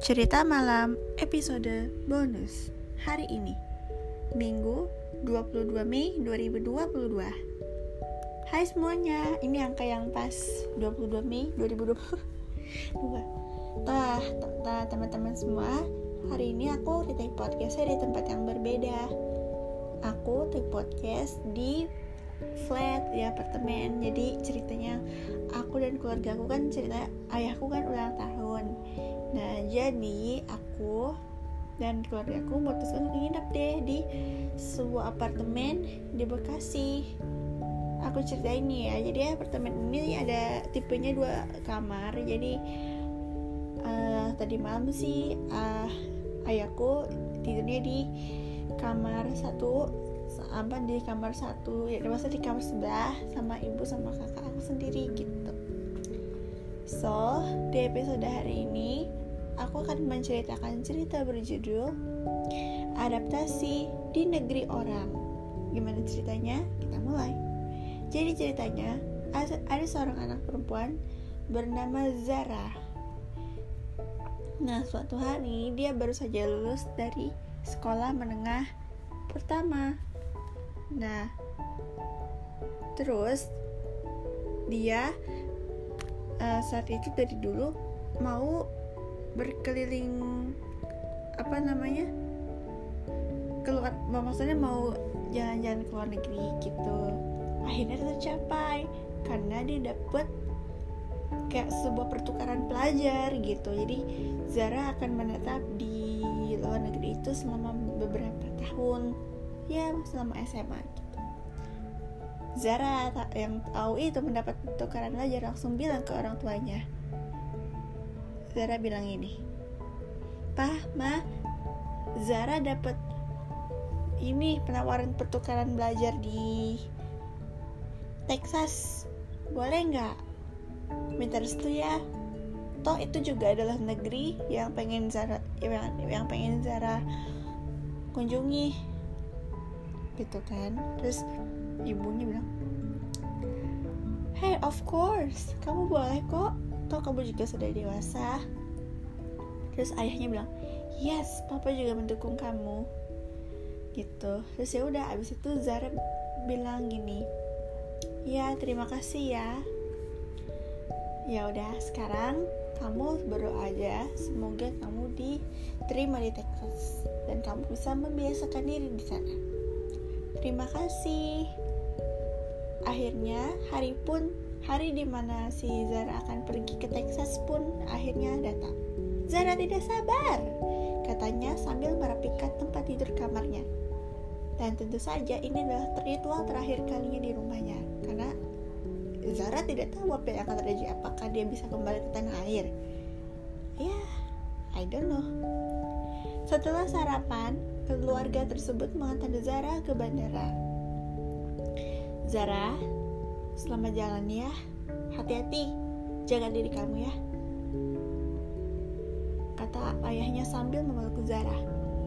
Cerita malam episode bonus hari ini. Minggu 22 Mei 2022 Hai semuanya, ini angka yang pas 22 Mei 2022 Tah, teman-teman semua Hari ini aku di take podcastnya di tempat yang berbeda. Aku take podcast di flat di apartemen. Jadi ceritanya aku dan keluarga aku kan cerita ayahku kan ulang tahun Nah, jadi aku dan keluarga aku memutuskan untuk nginep deh di sebuah apartemen di Bekasi. Aku ceritain nih ya, jadi apartemen ini ada tipenya dua kamar. Jadi uh, tadi malam sih uh, ayahku tidurnya di kamar satu apa di kamar satu ya maksudnya di kamar sebelah sama ibu sama kakak aku sendiri gitu so di episode hari ini aku akan menceritakan cerita berjudul Adaptasi di Negeri Orang. Gimana ceritanya? Kita mulai. Jadi ceritanya, ada seorang anak perempuan bernama Zara. Nah, suatu hari dia baru saja lulus dari sekolah menengah pertama. Nah, terus dia uh, saat itu dari dulu mau berkeliling apa namanya keluar maksudnya mau jalan-jalan ke luar negeri gitu. Akhirnya tercapai karena dia dapet kayak sebuah pertukaran pelajar gitu. Jadi Zara akan menetap di luar negeri itu selama beberapa tahun. Ya selama SMA gitu. Zara yang tahu itu mendapat pertukaran pelajar langsung bilang ke orang tuanya Zara bilang ini Pah, Ma, Zara dapat ini penawaran pertukaran belajar di Texas. Boleh nggak? Minta restu ya. Toh itu juga adalah negeri yang pengen Zara yang, yang pengen Zara kunjungi. Gitu kan? Terus ibunya bilang hey of course kamu boleh kok toh kamu juga sudah dewasa. Terus ayahnya bilang yes papa juga mendukung kamu. Gitu. Terus ya udah abis itu Zara bilang gini ya terima kasih ya. Ya udah sekarang kamu berdoa aja. Semoga kamu diterima di Texas dan kamu bisa membiasakan diri di sana. Terima kasih. Akhirnya hari pun Hari di mana si Zara akan pergi ke Texas pun akhirnya datang. Zara tidak sabar, katanya sambil merapikan tempat tidur kamarnya. Dan tentu saja ini adalah ritual terakhir kalinya di rumahnya, karena Zara tidak tahu apa yang akan terjadi, apakah dia bisa kembali ke tanah air. Ya, I don't know. Setelah sarapan, keluarga tersebut mengantar Zara ke bandara. Zara, Selamat jalan ya. Hati-hati, jaga diri kamu ya. Kata ayahnya sambil memeluk Zara.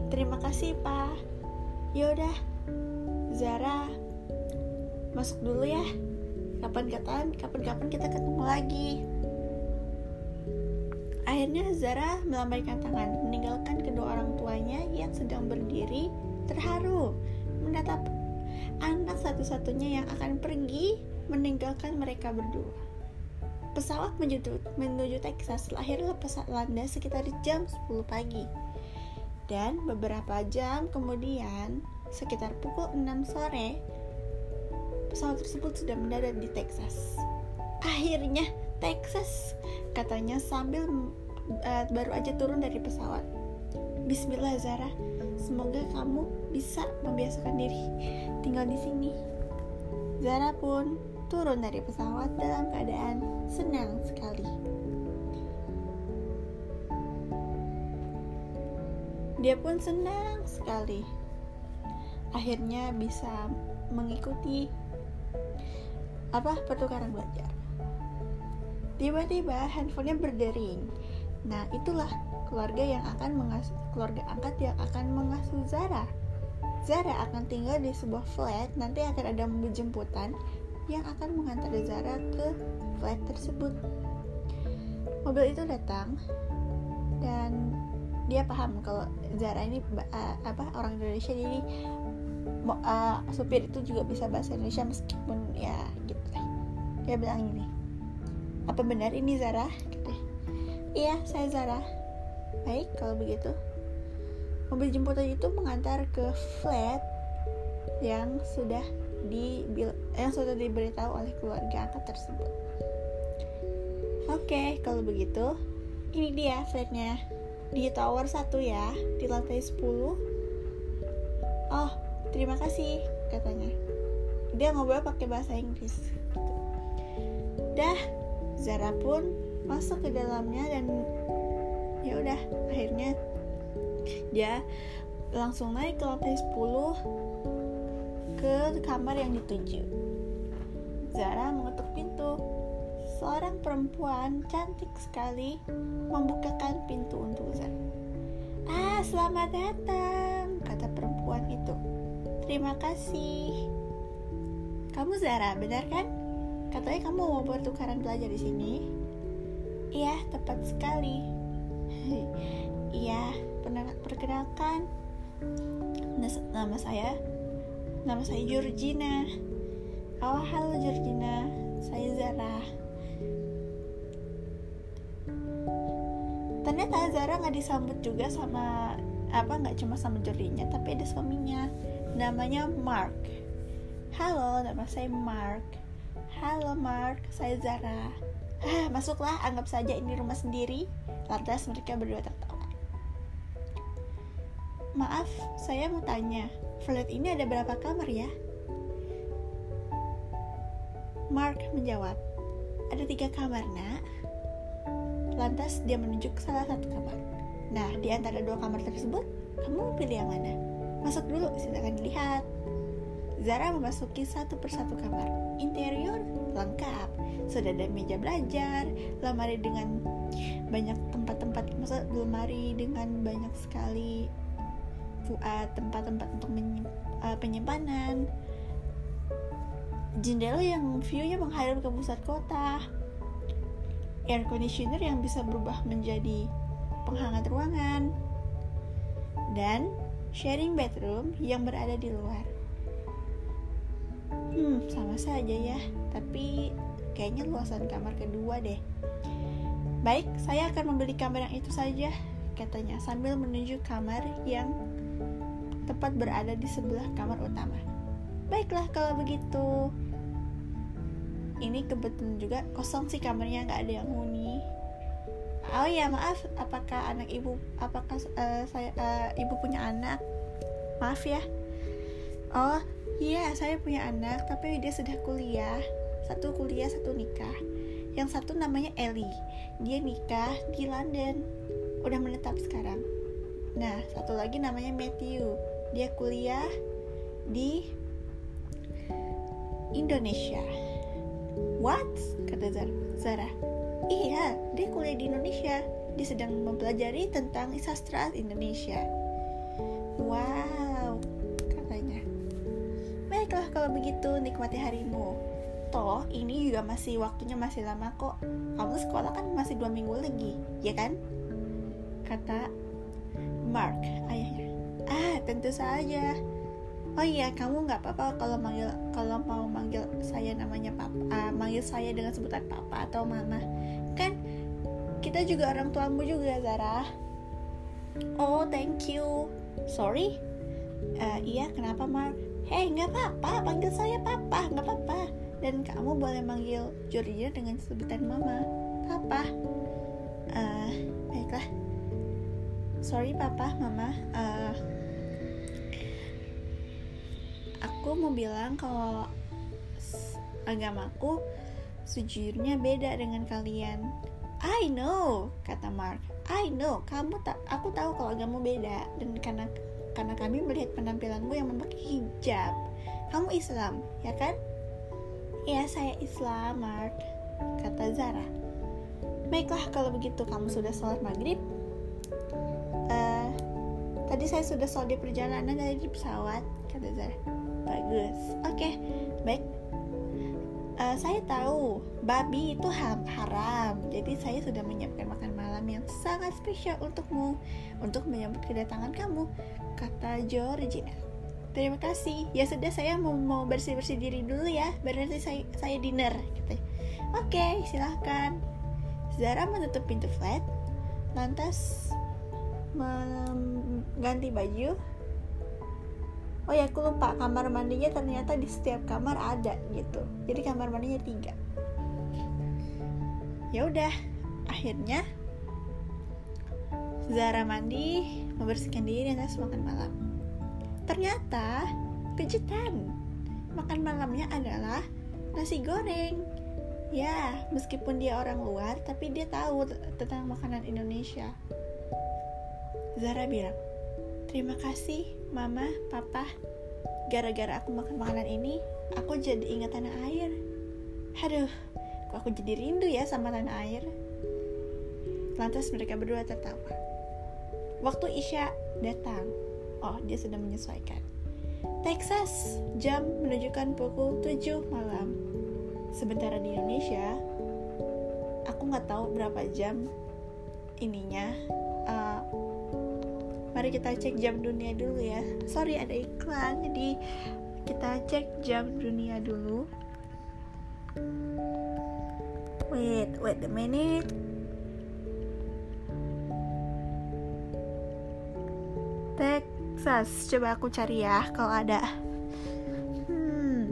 Terima kasih, Pak. Yaudah, Zara, masuk dulu ya. Kapan-kapan, kapan-kapan kita ketemu lagi. Akhirnya Zara melambaikan tangan, meninggalkan kedua orang tuanya yang sedang berdiri terharu menatap anak satu-satunya yang akan pergi meninggalkan mereka berdua. Pesawat menuju, menuju Texas lahir lepas landas sekitar jam 10 pagi. Dan beberapa jam kemudian, sekitar pukul 6 sore, pesawat tersebut sudah mendarat di Texas. Akhirnya, Texas, katanya sambil uh, baru aja turun dari pesawat. Bismillah Zara, semoga kamu bisa membiasakan diri tinggal di sini. Zara pun turun dari pesawat dalam keadaan senang sekali. Dia pun senang sekali. Akhirnya bisa mengikuti apa pertukaran belajar. Tiba-tiba handphonenya berdering. Nah, itulah keluarga yang akan mengasuh keluarga angkat yang akan mengasuh Zara. Zara akan tinggal di sebuah flat, nanti akan ada mobil jemputan yang akan mengantar Zara ke flat tersebut. Mobil itu datang, dan dia paham kalau Zara ini uh, apa orang Indonesia. Jadi uh, supir itu juga bisa bahasa Indonesia meskipun ya gitu. Dia bilang gini apa benar ini Zara? Gitu. iya saya Zara. Baik kalau begitu. Mobil jemputan itu mengantar ke flat yang sudah di yang sudah diberitahu oleh keluarga angkat tersebut. Oke okay, kalau begitu ini dia flatnya di tower 1 ya di lantai 10 oh terima kasih katanya. Dia ngobrol pakai bahasa Inggris. Dah Zara pun masuk ke dalamnya dan ya udah akhirnya dia langsung naik ke lantai 10 ke kamar yang dituju Zara mengetuk pintu seorang perempuan cantik sekali membukakan pintu untuk Zara. Ah, selamat datang, kata perempuan itu. Terima kasih. Kamu Zara, benar kan? Katanya kamu mau bertukaran belajar di sini. Iya, tepat sekali. Iya, perkenalkan. Nama saya, nama saya Georgina. Oh, halo Georgina. Saya Zara. ternyata Zara nggak disambut juga sama apa nggak cuma sama Jordinya tapi ada suaminya. Namanya Mark. Halo nama saya Mark. Halo Mark. Saya Zara. Ah, masuklah anggap saja ini rumah sendiri. Lantas mereka berdua tertawa. Maaf saya mau tanya flat ini ada berapa kamar ya Mark menjawab ada tiga kamar nak Lantas dia menunjuk salah satu kamar. Nah, di antara dua kamar tersebut, kamu pilih yang mana? Masuk dulu, silakan dilihat. Zara memasuki satu persatu kamar. Interior lengkap. Sudah ada meja belajar, lemari dengan banyak tempat-tempat, maksud lemari dengan banyak sekali tempat-tempat untuk uh, penyimpanan. Jendela yang view-nya menghadap ke pusat kota air conditioner yang bisa berubah menjadi penghangat ruangan, dan sharing bedroom yang berada di luar. Hmm, sama saja ya, tapi kayaknya luasan kamar kedua deh. Baik, saya akan membeli kamar yang itu saja, katanya sambil menuju kamar yang tepat berada di sebelah kamar utama. Baiklah kalau begitu, ini kebetulan juga kosong sih kamarnya nggak ada yang huni. Oh ya maaf. Apakah anak ibu apakah uh, saya uh, ibu punya anak? Maaf ya. Oh iya saya punya anak tapi dia sudah kuliah. Satu kuliah satu nikah. Yang satu namanya Ellie. Dia nikah di London. Udah menetap sekarang. Nah satu lagi namanya Matthew dia kuliah di Indonesia What? Kata Zara. Iya, dia kuliah di Indonesia. Dia sedang mempelajari tentang sastra Indonesia. Wow, katanya. Baiklah kalau begitu, nikmati harimu. Toh, ini juga masih waktunya masih lama kok. Kamu sekolah kan masih dua minggu lagi, ya kan? Kata Mark, ayahnya. Tentu saja. Oh iya kamu nggak apa-apa kalau manggil kalau mau manggil saya namanya papa uh, manggil saya dengan sebutan papa atau mama. Kan kita juga orang tuamu juga Zara. Oh thank you. Sorry. Uh, iya kenapa Mark hei nggak apa-apa panggil saya papa nggak apa-apa. Dan kamu boleh manggil Georgia dengan sebutan mama papa. Uh, baiklah. Sorry papa mama. Uh, aku mau bilang kalau agamaku sejujurnya beda dengan kalian. I know, kata Mark. I know, kamu tak, aku tahu kalau agamamu beda dan karena karena kami melihat penampilanmu yang memakai hijab. Kamu Islam, ya kan? Ya, saya Islam, Mark, kata Zara. Baiklah, kalau begitu kamu sudah sholat maghrib. Uh, tadi saya sudah sholat di perjalanan dari pesawat, kata Zara bagus. Oke okay, baik. Uh, saya tahu babi itu haram. Jadi saya sudah menyiapkan makan malam yang sangat spesial untukmu untuk menyambut kedatangan kamu kata Georgia terima kasih. Ya sudah saya mau mau bersih bersih diri dulu ya berarti saya saya dinner gitu. Oke okay, silahkan Zara menutup pintu flat lantas mengganti baju oh ya aku lupa. Kamar mandinya ternyata di setiap kamar ada gitu. Jadi kamar mandinya tiga. Ya udah akhirnya Zara mandi membersihkan diri dan makan malam. Ternyata kejutan. Makan malamnya adalah nasi goreng. Ya meskipun dia orang luar tapi dia tahu tentang makanan Indonesia. Zara bilang terima kasih mama, papa, gara-gara aku makan makanan ini, aku jadi ingat tanah air. Aduh, kok aku jadi rindu ya sama tanah air. Lantas mereka berdua tertawa. Waktu Isya datang, oh dia sudah menyesuaikan. Texas, jam menunjukkan pukul 7 malam. Sementara di Indonesia, aku nggak tahu berapa jam ininya. Uh, mari kita cek jam dunia dulu ya. Sorry ada iklan. Jadi kita cek jam dunia dulu. Wait wait a minute. Texas. Coba aku cari ya kalau ada. Hmm.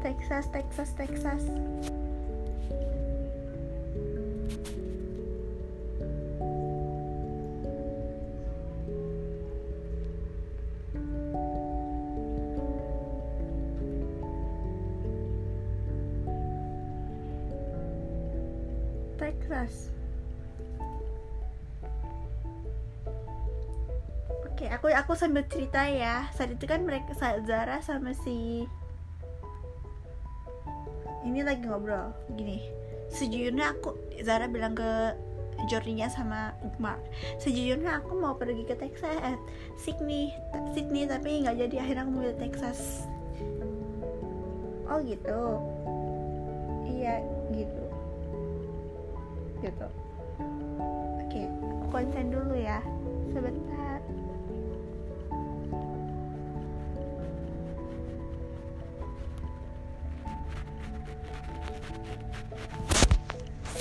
Texas Texas Texas Texas. Oke, aku aku sambil cerita ya. Saat itu kan mereka Zara sama si ini lagi ngobrol gini. Sejujurnya aku Zara bilang ke Jordinya sama Mark sejujurnya aku mau pergi ke Texas eh, Sydney Sydney tapi nggak jadi akhirnya aku mau ke Texas oh gitu iya gitu konsen dulu ya sebentar.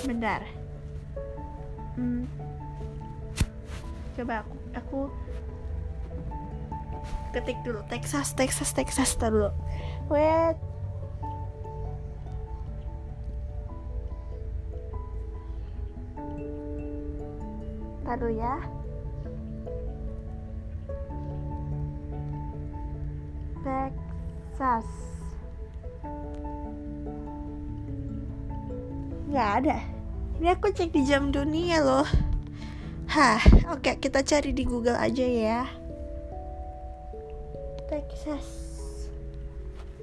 Sebentar. Hmm. coba aku aku ketik dulu. Texas Texas Texas dulu. Wait Dulu ya. Texas. Nggak ada. Ini aku cek di jam dunia loh. Hah, oke kita cari di Google aja ya. Texas.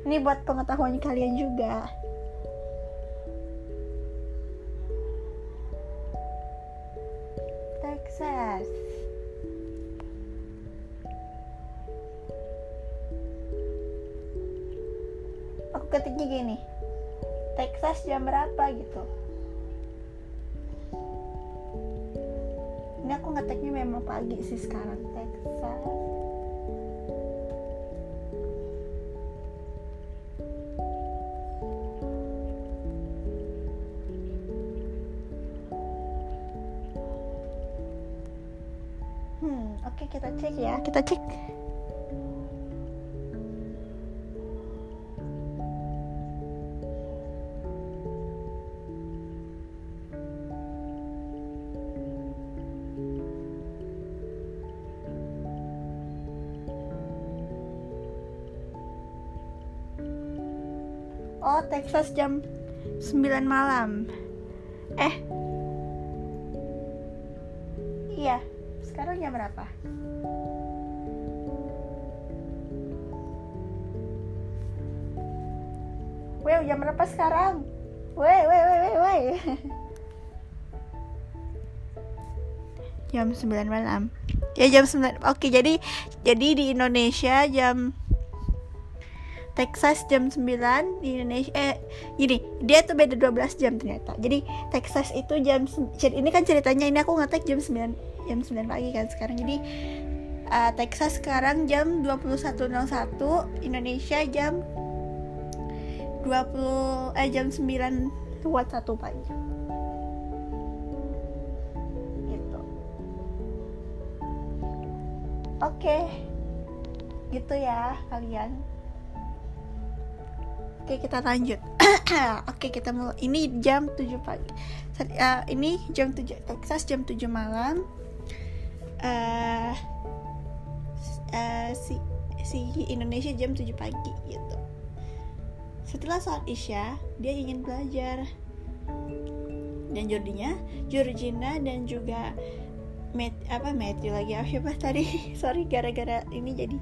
Ini buat pengetahuan kalian juga. Jam berapa gitu. Ini aku ngeteknya memang pagi sih sekarang Texas. kita cek ya kita cek Texas jam 9 malam. Eh. Iya, sekarang jam berapa? Weh, jam berapa sekarang? Weh, weh, weh, weh, weh. jam 9 malam ya jam 9 oke jadi jadi di Indonesia jam Texas jam 9 di Indonesia eh gini dia tuh beda 12 jam ternyata. Jadi Texas itu jam ini kan ceritanya ini aku ngetek jam 9 jam 9 pagi kan sekarang. Jadi uh, Texas sekarang jam 21.01 Indonesia jam 20 eh jam 9 lewat 1 pagi. Gitu. Oke. Okay. gitu ya kalian oke kita lanjut. Oke kita mulai. Ini jam 7 pagi. Uh, ini jam 7 Texas jam 7 malam. Uh, uh, si si Indonesia jam 7 pagi gitu. Setelah saat Isya, dia ingin belajar. Dan Jordinya, Georgina dan juga Matt, apa Matthew lagi. Apa siapa tadi? Sorry gara-gara ini jadi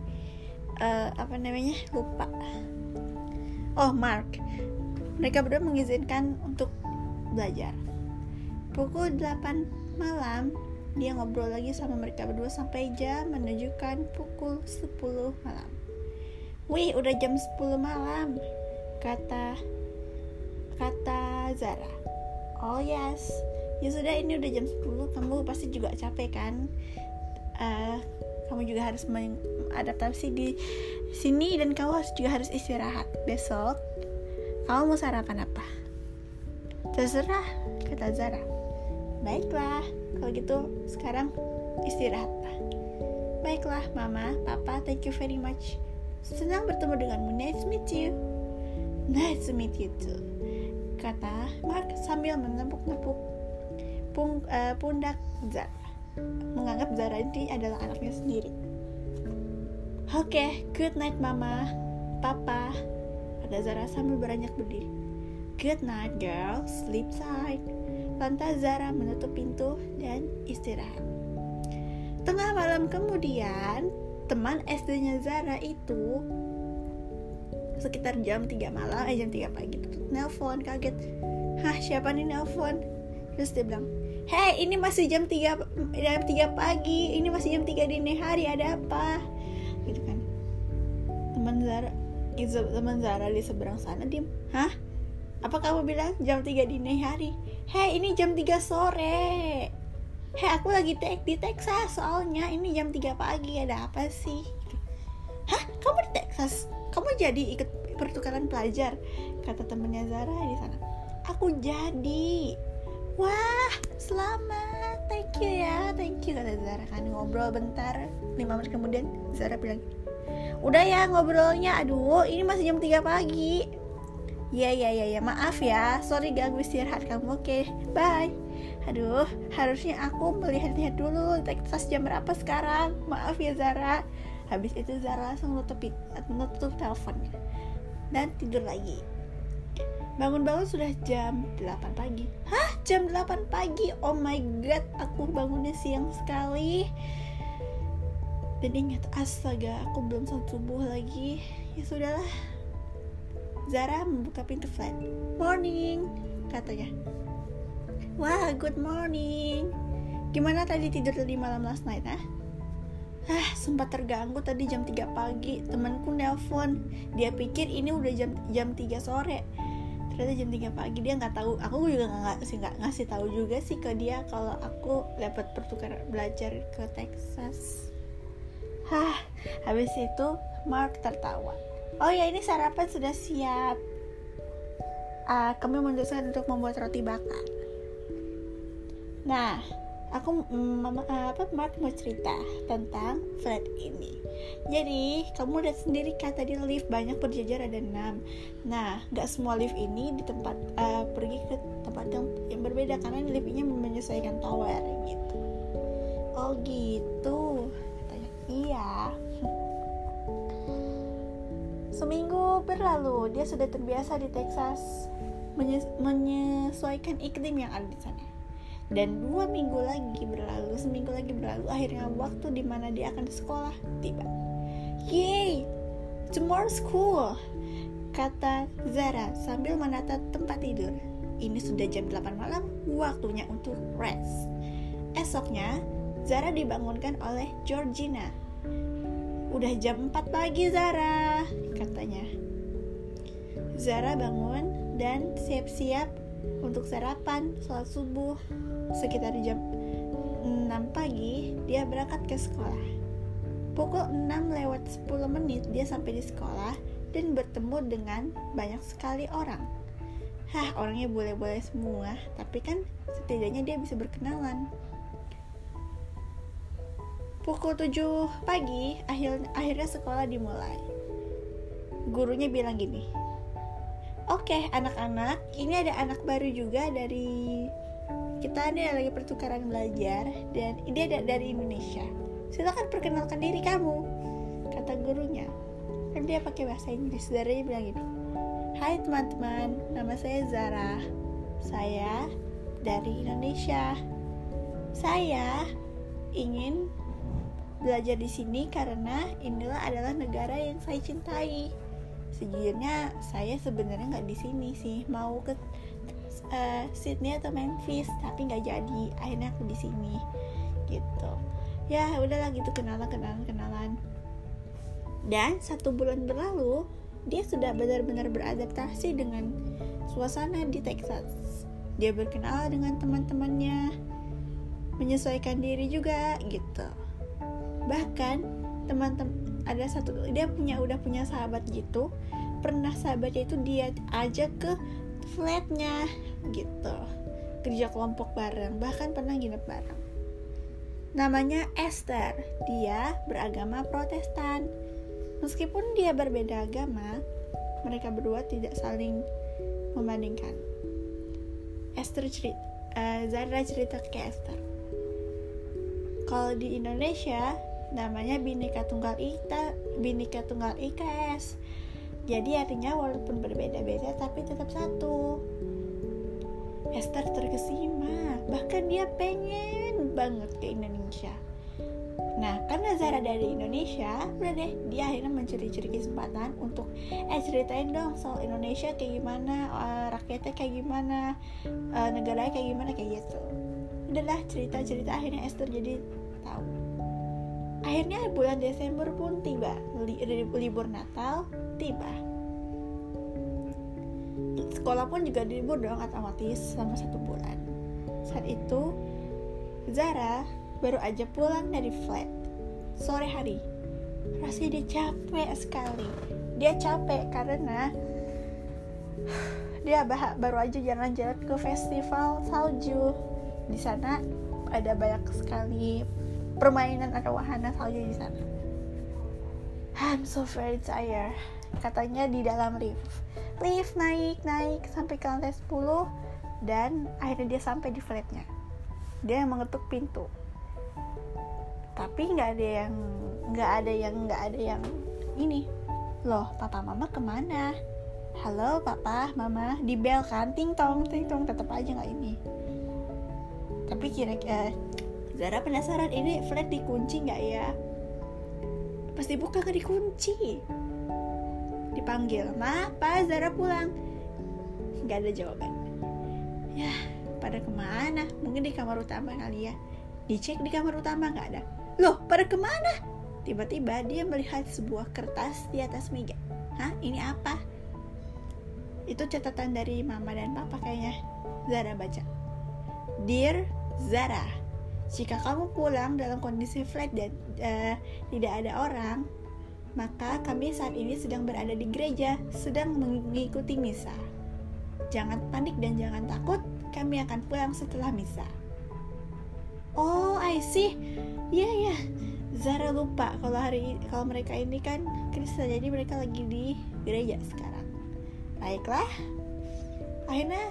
uh, apa namanya? Lupa. Oh Mark, mereka berdua mengizinkan untuk belajar. Pukul 8 malam dia ngobrol lagi sama mereka berdua sampai jam menunjukkan pukul 10 malam. Wih, udah jam 10 malam kata kata Zara. Oh yes. Ya sudah ini udah jam 10 kamu pasti juga capek kan? Uh, kamu juga harus mengadaptasi di sini dan kamu harus juga harus istirahat besok. Kamu mau sarapan apa? Terserah kata Zara. Baiklah kalau gitu sekarang istirahatlah baiklah mama papa thank you very much. Senang bertemu denganmu. Nice to meet you. Nice to meet you too. Kata Mark sambil menepuk-nepuk uh, pundak Zara. Menganggap Zara ini adalah anaknya sendiri. Oke, okay, good night mama, papa, kata Zara sambil beranjak berdiri. Good night girl, sleep tight. Lantas Zara menutup pintu dan istirahat. Tengah malam kemudian, teman SD-nya Zara itu sekitar jam 3 malam eh jam 3 pagi nelpon kaget hah siapa nih nelpon terus dia bilang hei ini masih jam 3 jam 3 pagi. Ini masih jam 3 dini hari ada apa? Gitu kan. Teman Zara teman Zara di seberang sana diem. Hah? Apa kamu bilang jam 3 dini hari? Hei ini jam 3 sore. Hei aku lagi tek di Texas soalnya. Ini jam 3 pagi ada apa sih? Hah? Kamu di Texas? Kamu jadi ikut pertukaran pelajar? Kata temennya Zara di sana. Aku jadi wah selamat. Thank you ya thank you kata Zara kan. Ngobrol bentar lima menit kemudian Zara bilang udah ya ngobrolnya. Aduh ini masih jam 3 pagi. Ya ya ya ya maaf ya. Sorry ganggu istirahat kamu. Oke okay, bye. Aduh harusnya aku melihat-lihat dulu Texas jam berapa sekarang. Maaf ya Zara. Habis itu Zara langsung nutup nutup teleponnya dan tidur lagi bangun-bangun sudah jam 8 pagi. Hah? Jam 8 pagi? Oh my god aku bangunnya siang sekali. Dan ingat astaga aku belum salat subuh lagi. Ya sudahlah. Zara membuka pintu flat. Morning katanya. Wah good morning. Gimana tadi tidur tadi malam last night ah? Ah sempat terganggu tadi jam 3 pagi. Temanku nelpon. Dia pikir ini udah jam jam 3 sore ternyata jam 3 pagi dia nggak tahu. Aku juga nggak sih nggak ngasih tahu juga sih ke dia kalau aku dapat pertukaran belajar ke Texas. Hah habis itu Mark tertawa. Oh ya ini sarapan sudah siap. Uh, kami memutuskan untuk membuat roti bakar. Nah aku mama apa Mark mau cerita tentang flat ini jadi kamu lihat sendiri kan tadi lift banyak berjejer ada enam. Nah nggak semua lift ini di tempat uh, pergi ke tempat yang, berbeda karena liftnya menyesuaikan tower gitu. Oh gitu. Katanya iya. Seminggu berlalu dia sudah terbiasa di Texas menyesuaikan iklim yang ada di sana. Dan dua minggu lagi berlalu seminggu lagi berlalu akhirnya waktu di mana dia akan sekolah tiba yay tomorrow school kata Zara sambil menata tempat tidur ini sudah jam 8 malam waktunya untuk rest esoknya Zara dibangunkan oleh Georgina. Udah jam 4 pagi Zara, katanya. Zara bangun dan siap-siap untuk sarapan sholat subuh. Sekitar jam 6 pagi, dia berangkat ke sekolah. Pukul 6 lewat 10 menit dia sampai di sekolah dan bertemu dengan banyak sekali orang. Hah, orangnya boleh-boleh semua, tapi kan setidaknya dia bisa berkenalan. Pukul 7 pagi, akhir, akhirnya sekolah dimulai. Gurunya bilang gini, Oke, okay, anak-anak, ini ada anak baru juga dari kita ini lagi pertukaran belajar dan ini ada dari Indonesia. Silakan perkenalkan diri kamu, kata gurunya. Kan dia pakai bahasa Inggris. Daranya bilang gini, Hai teman-teman, nama saya Zara. Saya dari Indonesia. Saya ingin belajar di sini karena inilah adalah negara yang saya cintai. Sejujurnya saya sebenarnya nggak di sini sih, mau ke uh, Sydney atau Memphis, tapi nggak jadi. Akhirnya aku di sini, gitu. Ya udahlah gitu kenalan kenalan kenalan. Dan satu bulan berlalu, dia sudah benar-benar beradaptasi dengan suasana di Texas. Dia berkenal dengan teman-temannya, menyesuaikan diri juga gitu. Bahkan teman-teman ada satu dia punya udah punya sahabat gitu. Pernah sahabatnya itu dia ajak ke flatnya gitu. Kerja kelompok bareng, bahkan pernah nginep bareng. Namanya Esther. Dia beragama Protestan Meskipun dia berbeda agama, mereka berdua tidak saling membandingkan. Esther cerita, uh, Zara cerita ke Esther. Kalau di Indonesia namanya Bhinneka Tunggal Ika, Bhinneka Tunggal IKS. Jadi artinya walaupun berbeda-beda tapi tetap satu. Esther terkesima, bahkan dia pengen banget ke Indonesia. Nah, karena Zara dari Indonesia, udah deh, dia akhirnya mencuri-curi kesempatan untuk eh ceritain dong soal Indonesia kayak gimana, uh, rakyatnya kayak gimana, uh, negaranya kayak gimana kayak gitu. Udahlah cerita-cerita akhirnya Esther jadi tahu. Akhirnya bulan Desember pun tiba, li libur Natal tiba. Sekolah pun juga libur dong otomatis selama satu bulan. Saat itu Zara baru aja pulang dari flat. Sore hari. Rasanya dia capek sekali. Dia capek karena dia baru aja jalan-jalan ke festival salju. Di sana ada banyak sekali permainan atau wahana salju di sana. I'm so very tired katanya di dalam lift lift naik naik sampai ke lantai 10 dan akhirnya dia sampai di flatnya. Dia mengetuk pintu. Tapi nggak ada yang nggak ada yang nggak ada yang ini. Loh papa mama ke mana? Halo papa mama. Di bel kan? Ting tong ting tong. Tetap aja nggak ini. Tapi kira-kira eh, Zara penasaran ini flat dikunci nggak ya? Pasti buka nggak dikunci dipanggil ma pa Zara pulang nggak ada jawaban ya pada ke mana mungkin di kamar utama kali ya dicek di kamar utama nggak ada Loh, pada ke mana? Tiba-tiba dia melihat sebuah kertas di atas meja. Hah, ini apa? Itu catatan dari mama dan papa kayaknya. Zara baca. Dear Zara, jika kamu pulang dalam kondisi flat dan uh, tidak ada orang, maka kami saat ini sedang berada di gereja, sedang mengikuti misa. Jangan panik dan jangan takut, kami akan pulang setelah misa. Oh, I see Iya ya, Zara lupa kalau hari kalau mereka ini kan Kristen jadi mereka lagi di gereja sekarang. Baiklah, akhirnya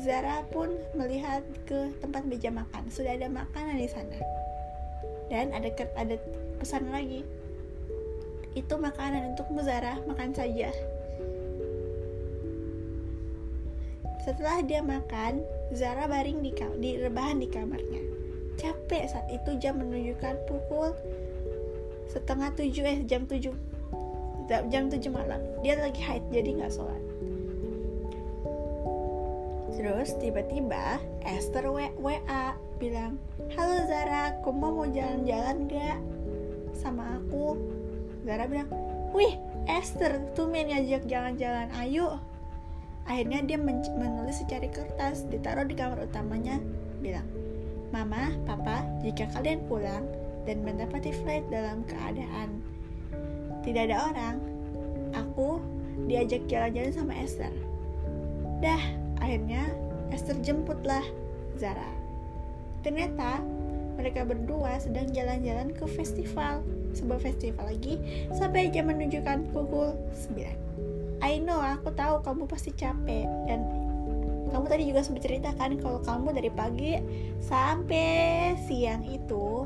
Zara pun melihat ke tempat meja makan. Sudah ada makanan di sana. Dan ada ada pesan lagi. Itu makanan untuk Zara, makan saja. Setelah dia makan, Zara baring di, di rebahan di kamarnya capek saat itu jam menunjukkan pukul setengah tujuh eh jam tujuh jam tujuh malam dia lagi haid jadi nggak sholat terus tiba-tiba Esther WA bilang, Halo Zara, kamu mau jalan-jalan gak? Sama aku Zara bilang, Wih, Esther, tuh main ngajak jalan-jalan, ayo Akhirnya dia men menulis secari kertas, ditaruh di kamar utamanya, bilang, Mama, Papa, jika kalian pulang dan mendapati flight dalam keadaan tidak ada orang, aku diajak jalan-jalan sama Esther. Dah, akhirnya Esther jemputlah Zara. Ternyata mereka berdua sedang jalan-jalan ke festival sebuah festival lagi sampai jam menunjukkan pukul 9 I know aku tahu kamu pasti capek dan kamu tadi juga sempat cerita kan kalau kamu dari pagi sampai siang itu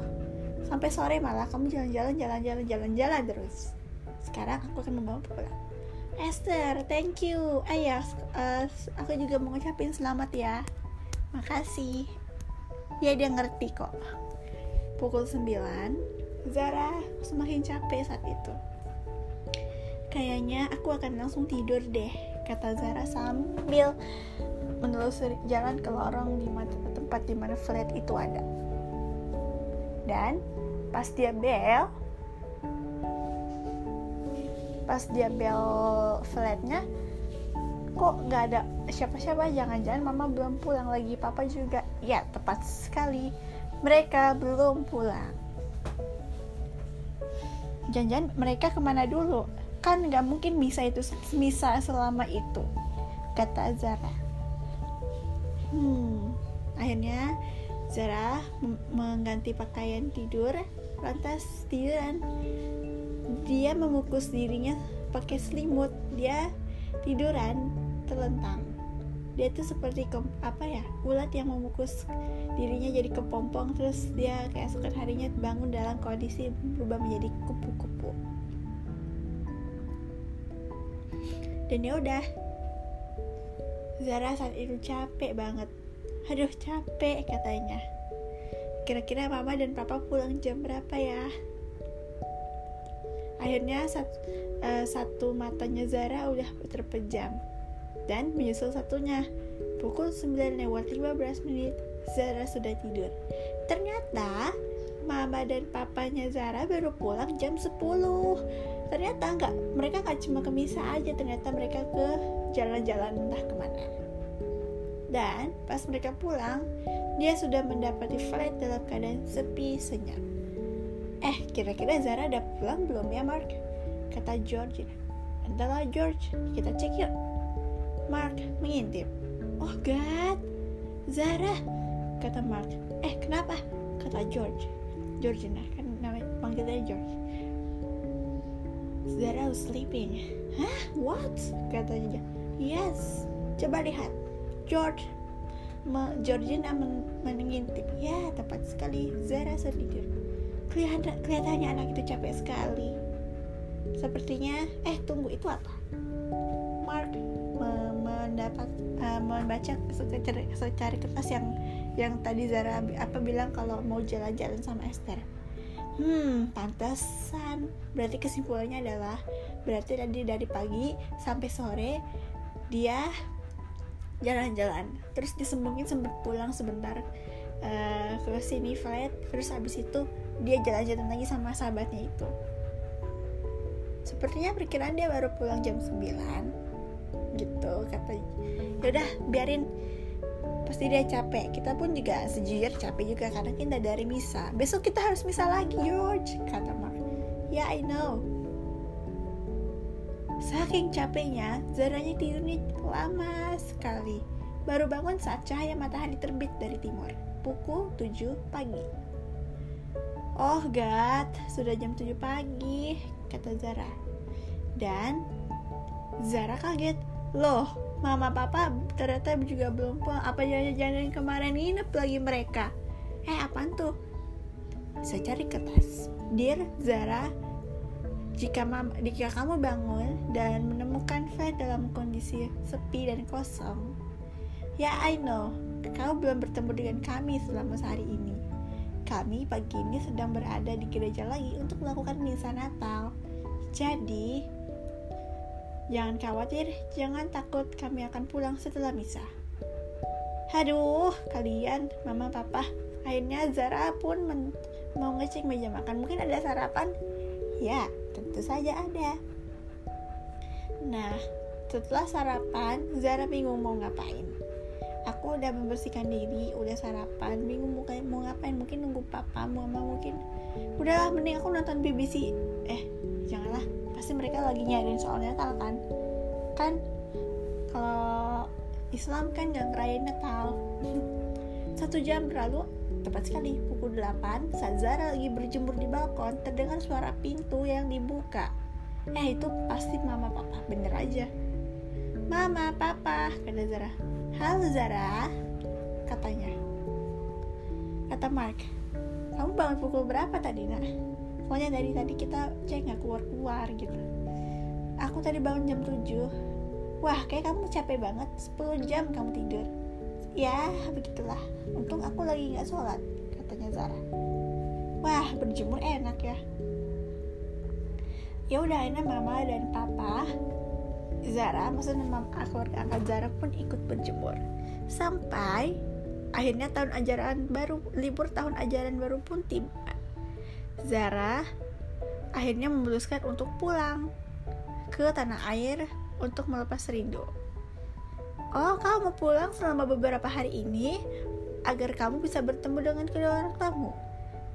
sampai sore malah kamu jalan-jalan jalan-jalan jalan-jalan terus sekarang aku akan membawa pulang Esther, thank you. Ayah, uh, aku juga mau ngucapin selamat ya. Makasih. Ya dia ngerti kok. Pukul 9, Zara semakin capek saat itu. Kayaknya aku akan langsung tidur deh, kata Zara sambil menelusuri jalan ke lorong di tempat di mana flat itu ada. Dan pas dia bel, pas dia bel flatnya kok nggak ada siapa-siapa jangan-jangan mama belum pulang lagi papa juga ya tepat sekali mereka belum pulang jangan-jangan mereka ke mana dulu? Kan nggak mungkin bisa itu bisa selama itu kata Zara. Hmm akhirnya Zara mengganti pakaian tidur lantas tiduran. Dia memukus dirinya pakai selimut. Dia tiduran terlentang dia tuh seperti ke, apa ya ulat yang memukus dirinya jadi kepompong terus dia keesokan harinya bangun dalam kondisi berubah menjadi kupu-kupu. Dan ya udah. Zara saat itu capek banget. Aduh capek katanya. Kira-kira mama dan papa pulang jam berapa ya? Akhirnya sat, uh, satu matanya Zara udah terpejam dan menyusul satunya. Pukul 9 lewat 15 menit, Zara sudah tidur. Ternyata mama dan papanya Zara baru pulang jam 10. Ternyata enggak, mereka nggak cuma ke misa aja, ternyata mereka ke jalan-jalan entah ke mana. Dan pas mereka pulang, dia sudah mendapati flight dalam keadaan sepi senyap. Eh, kira-kira Zara udah pulang belum ya, Mark? Kata George. Entahlah, George. Kita cek yuk. Mark mengintip. Oh, God. Zara, kata Mark. Eh, kenapa? Kata George. George, nah, kan namanya panggilnya George. Zara was sleeping. Hah? What? Katanya. Yes. Coba lihat. George Me Georgina men mengintip. Ya, tepat sekali. Zara sedih kelihatan kelihatannya anak itu capek sekali sepertinya eh tunggu itu apa mendapat uh, membaca secari, secari kertas yang yang tadi Zara apa bilang kalau mau jalan-jalan sama Esther. Hmm pantesan. Berarti kesimpulannya adalah berarti tadi dari pagi sampai sore dia jalan-jalan. Terus disembungin sempat pulang sebentar uh, ke sini flat. Terus habis itu dia jalan-jalan lagi sama sahabatnya itu. Sepertinya perkiraan dia baru pulang jam 9 gitu kata yaudah biarin. Pasti dia capek. Kita pun juga sejujur capek juga karena kita dari misa. Besok kita harus misa lagi George kata Mark. Ya yeah, I know. Saking capeknya Zaranya tidurnya lama sekali. Baru bangun saat cahaya matahari terbit dari timur. Pukul 7 pagi. Oh God, sudah jam 7 pagi, kata Zara. Dan Zara kaget. Loh, mama papa ternyata juga belum pulang. Apa jangan-jangan kemarin nginep lagi mereka? Eh, apaan tuh? Saya cari kertas. Dear Zara, jika, mama, jika kamu bangun dan menemukan flat dalam kondisi sepi dan kosong, ya I know, kau belum bertemu dengan kami selama sehari ini kami pagi ini sedang berada di gereja lagi untuk melakukan misa Natal. Jadi, jangan khawatir, jangan takut kami akan pulang setelah misa. Aduh, kalian, mama, papa, akhirnya Zara pun mau ngecek meja makan. Mungkin ada sarapan? Ya tentu saja ada. Nah setelah sarapan Zara bingung mau ngapain. Aku udah membersihkan diri udah sarapan. Bingung mau, mau ngapain? Mungkin nunggu papa mama mungkin. Udahlah mending aku nonton BBC eh janganlah pasti mereka lagi nyariin soal Natal kan? Kan kalau Islam kan gak ngerayain Natal. Satu jam berlalu tepat sekali pukul 8 saat Zara lagi berjemur di balkon terdengar suara pintu yang dibuka. Eh itu pasti mama papa bener aja. Mama papa kata Zara. Halo Zara katanya. Kata Mark. Kamu bangun pukul berapa tadi nak soalnya dari tadi kita cek nggak keluar keluar gitu. Aku tadi bangun jam 7 wah kayak kamu capek banget. 10 jam kamu tidur. Ya begitulah. Untung aku lagi nggak sholat katanya Zara. Wah berjemur enak ya. Ya udah akhirnya mama dan papa Zara maksudnya mama keluarga angkat Zara pun ikut berjemur. Sampai akhirnya tahun ajaran baru libur tahun ajaran baru pun tiba Zara akhirnya memutuskan untuk pulang ke tanah air untuk melepas rindu Oh, kamu mau pulang selama beberapa hari ini agar kamu bisa bertemu dengan kedua orang kamu.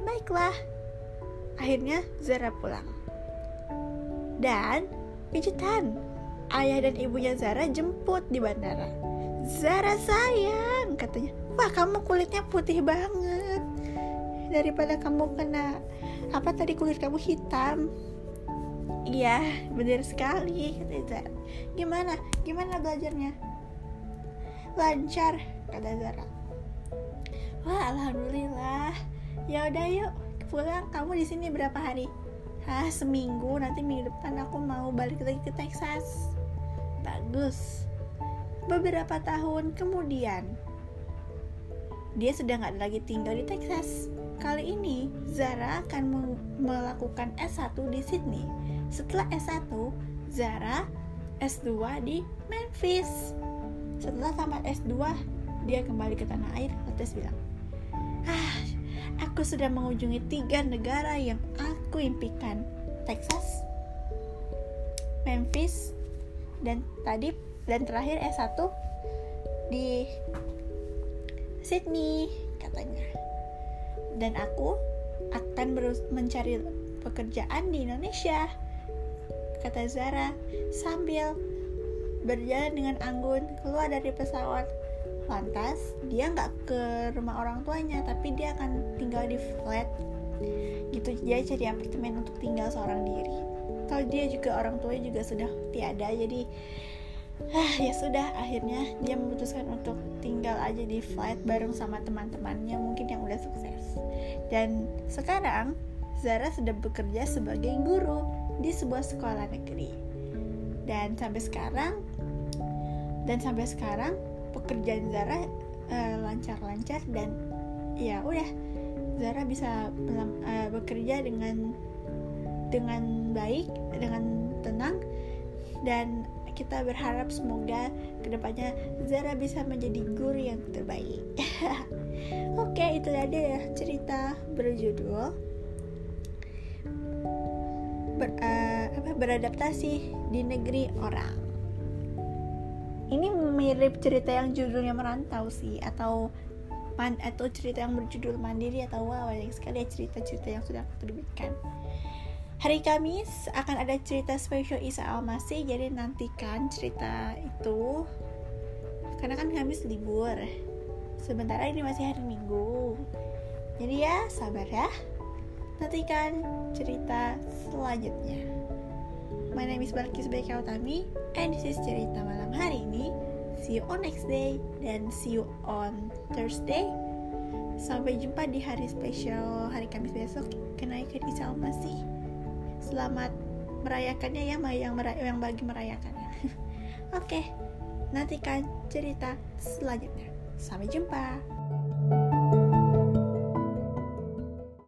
Baiklah. Akhirnya Zara pulang. Dan kejutan, ayah dan ibunya Zara jemput di bandara. Zara sayang, katanya. Wah, kamu kulitnya putih banget. Daripada kamu kena apa tadi kulit kamu hitam. Iya, benar sekali, kata. Gimana? Gimana belajarnya? lancar kata Zara. Wah alhamdulillah. Ya udah yuk. Pulang. Kamu di sini berapa hari? Ah seminggu. Nanti minggu depan aku mau balik lagi ke Texas. Bagus. Beberapa tahun kemudian dia sudah nggak lagi tinggal di Texas kali ini Zara akan melakukan S1 di Sydney setelah S1 Zara S2 di Memphis setelah tamat S2, dia kembali ke tanah air, lantas bilang, Ah, aku sudah mengunjungi tiga negara yang aku impikan. Texas, Memphis, dan tadi dan terakhir S1 di Sydney katanya. Dan aku akan mencari pekerjaan di Indonesia kata Zara sambil berjalan dengan anggun keluar dari pesawat. Lantas, dia nggak ke rumah orang tuanya, tapi dia akan tinggal di flat. Gitu, dia cari apartemen untuk tinggal seorang diri. Kalau dia juga orang tuanya juga sudah tiada, jadi ah, ya sudah akhirnya dia memutuskan untuk tinggal aja di flat bareng sama teman-temannya mungkin yang udah sukses. Dan sekarang Zara sudah bekerja sebagai guru di sebuah sekolah negeri dan sampai sekarang dan sampai sekarang pekerjaan Zara uh, lancar-lancar dan ya udah Zara bisa uh, bekerja dengan dengan baik dengan tenang dan kita berharap semoga ke depannya Zara bisa menjadi guru yang terbaik. Oke, itu tadi ya cerita berjudul ber, uh, apa, beradaptasi di negeri orang. Ini mirip cerita yang judulnya merantau sih atau man, atau cerita yang berjudul mandiri atau wow banyak sekali ya cerita-cerita yang sudah aku terbitkan. Hari Kamis akan ada cerita spesial Isa Almasih jadi nantikan cerita itu karena kan Kamis libur. Sementara ini masih hari Minggu. Jadi ya sabar ya nantikan cerita selanjutnya. My name is Balkis Beka Utami and this is cerita malam hari ini. See you on next day dan see you on Thursday. Sampai jumpa di hari spesial hari Kamis besok kenaikan Isa Masih. Selamat merayakannya ya yang yang bagi merayakannya. Oke, okay, nantikan cerita selanjutnya. Sampai jumpa.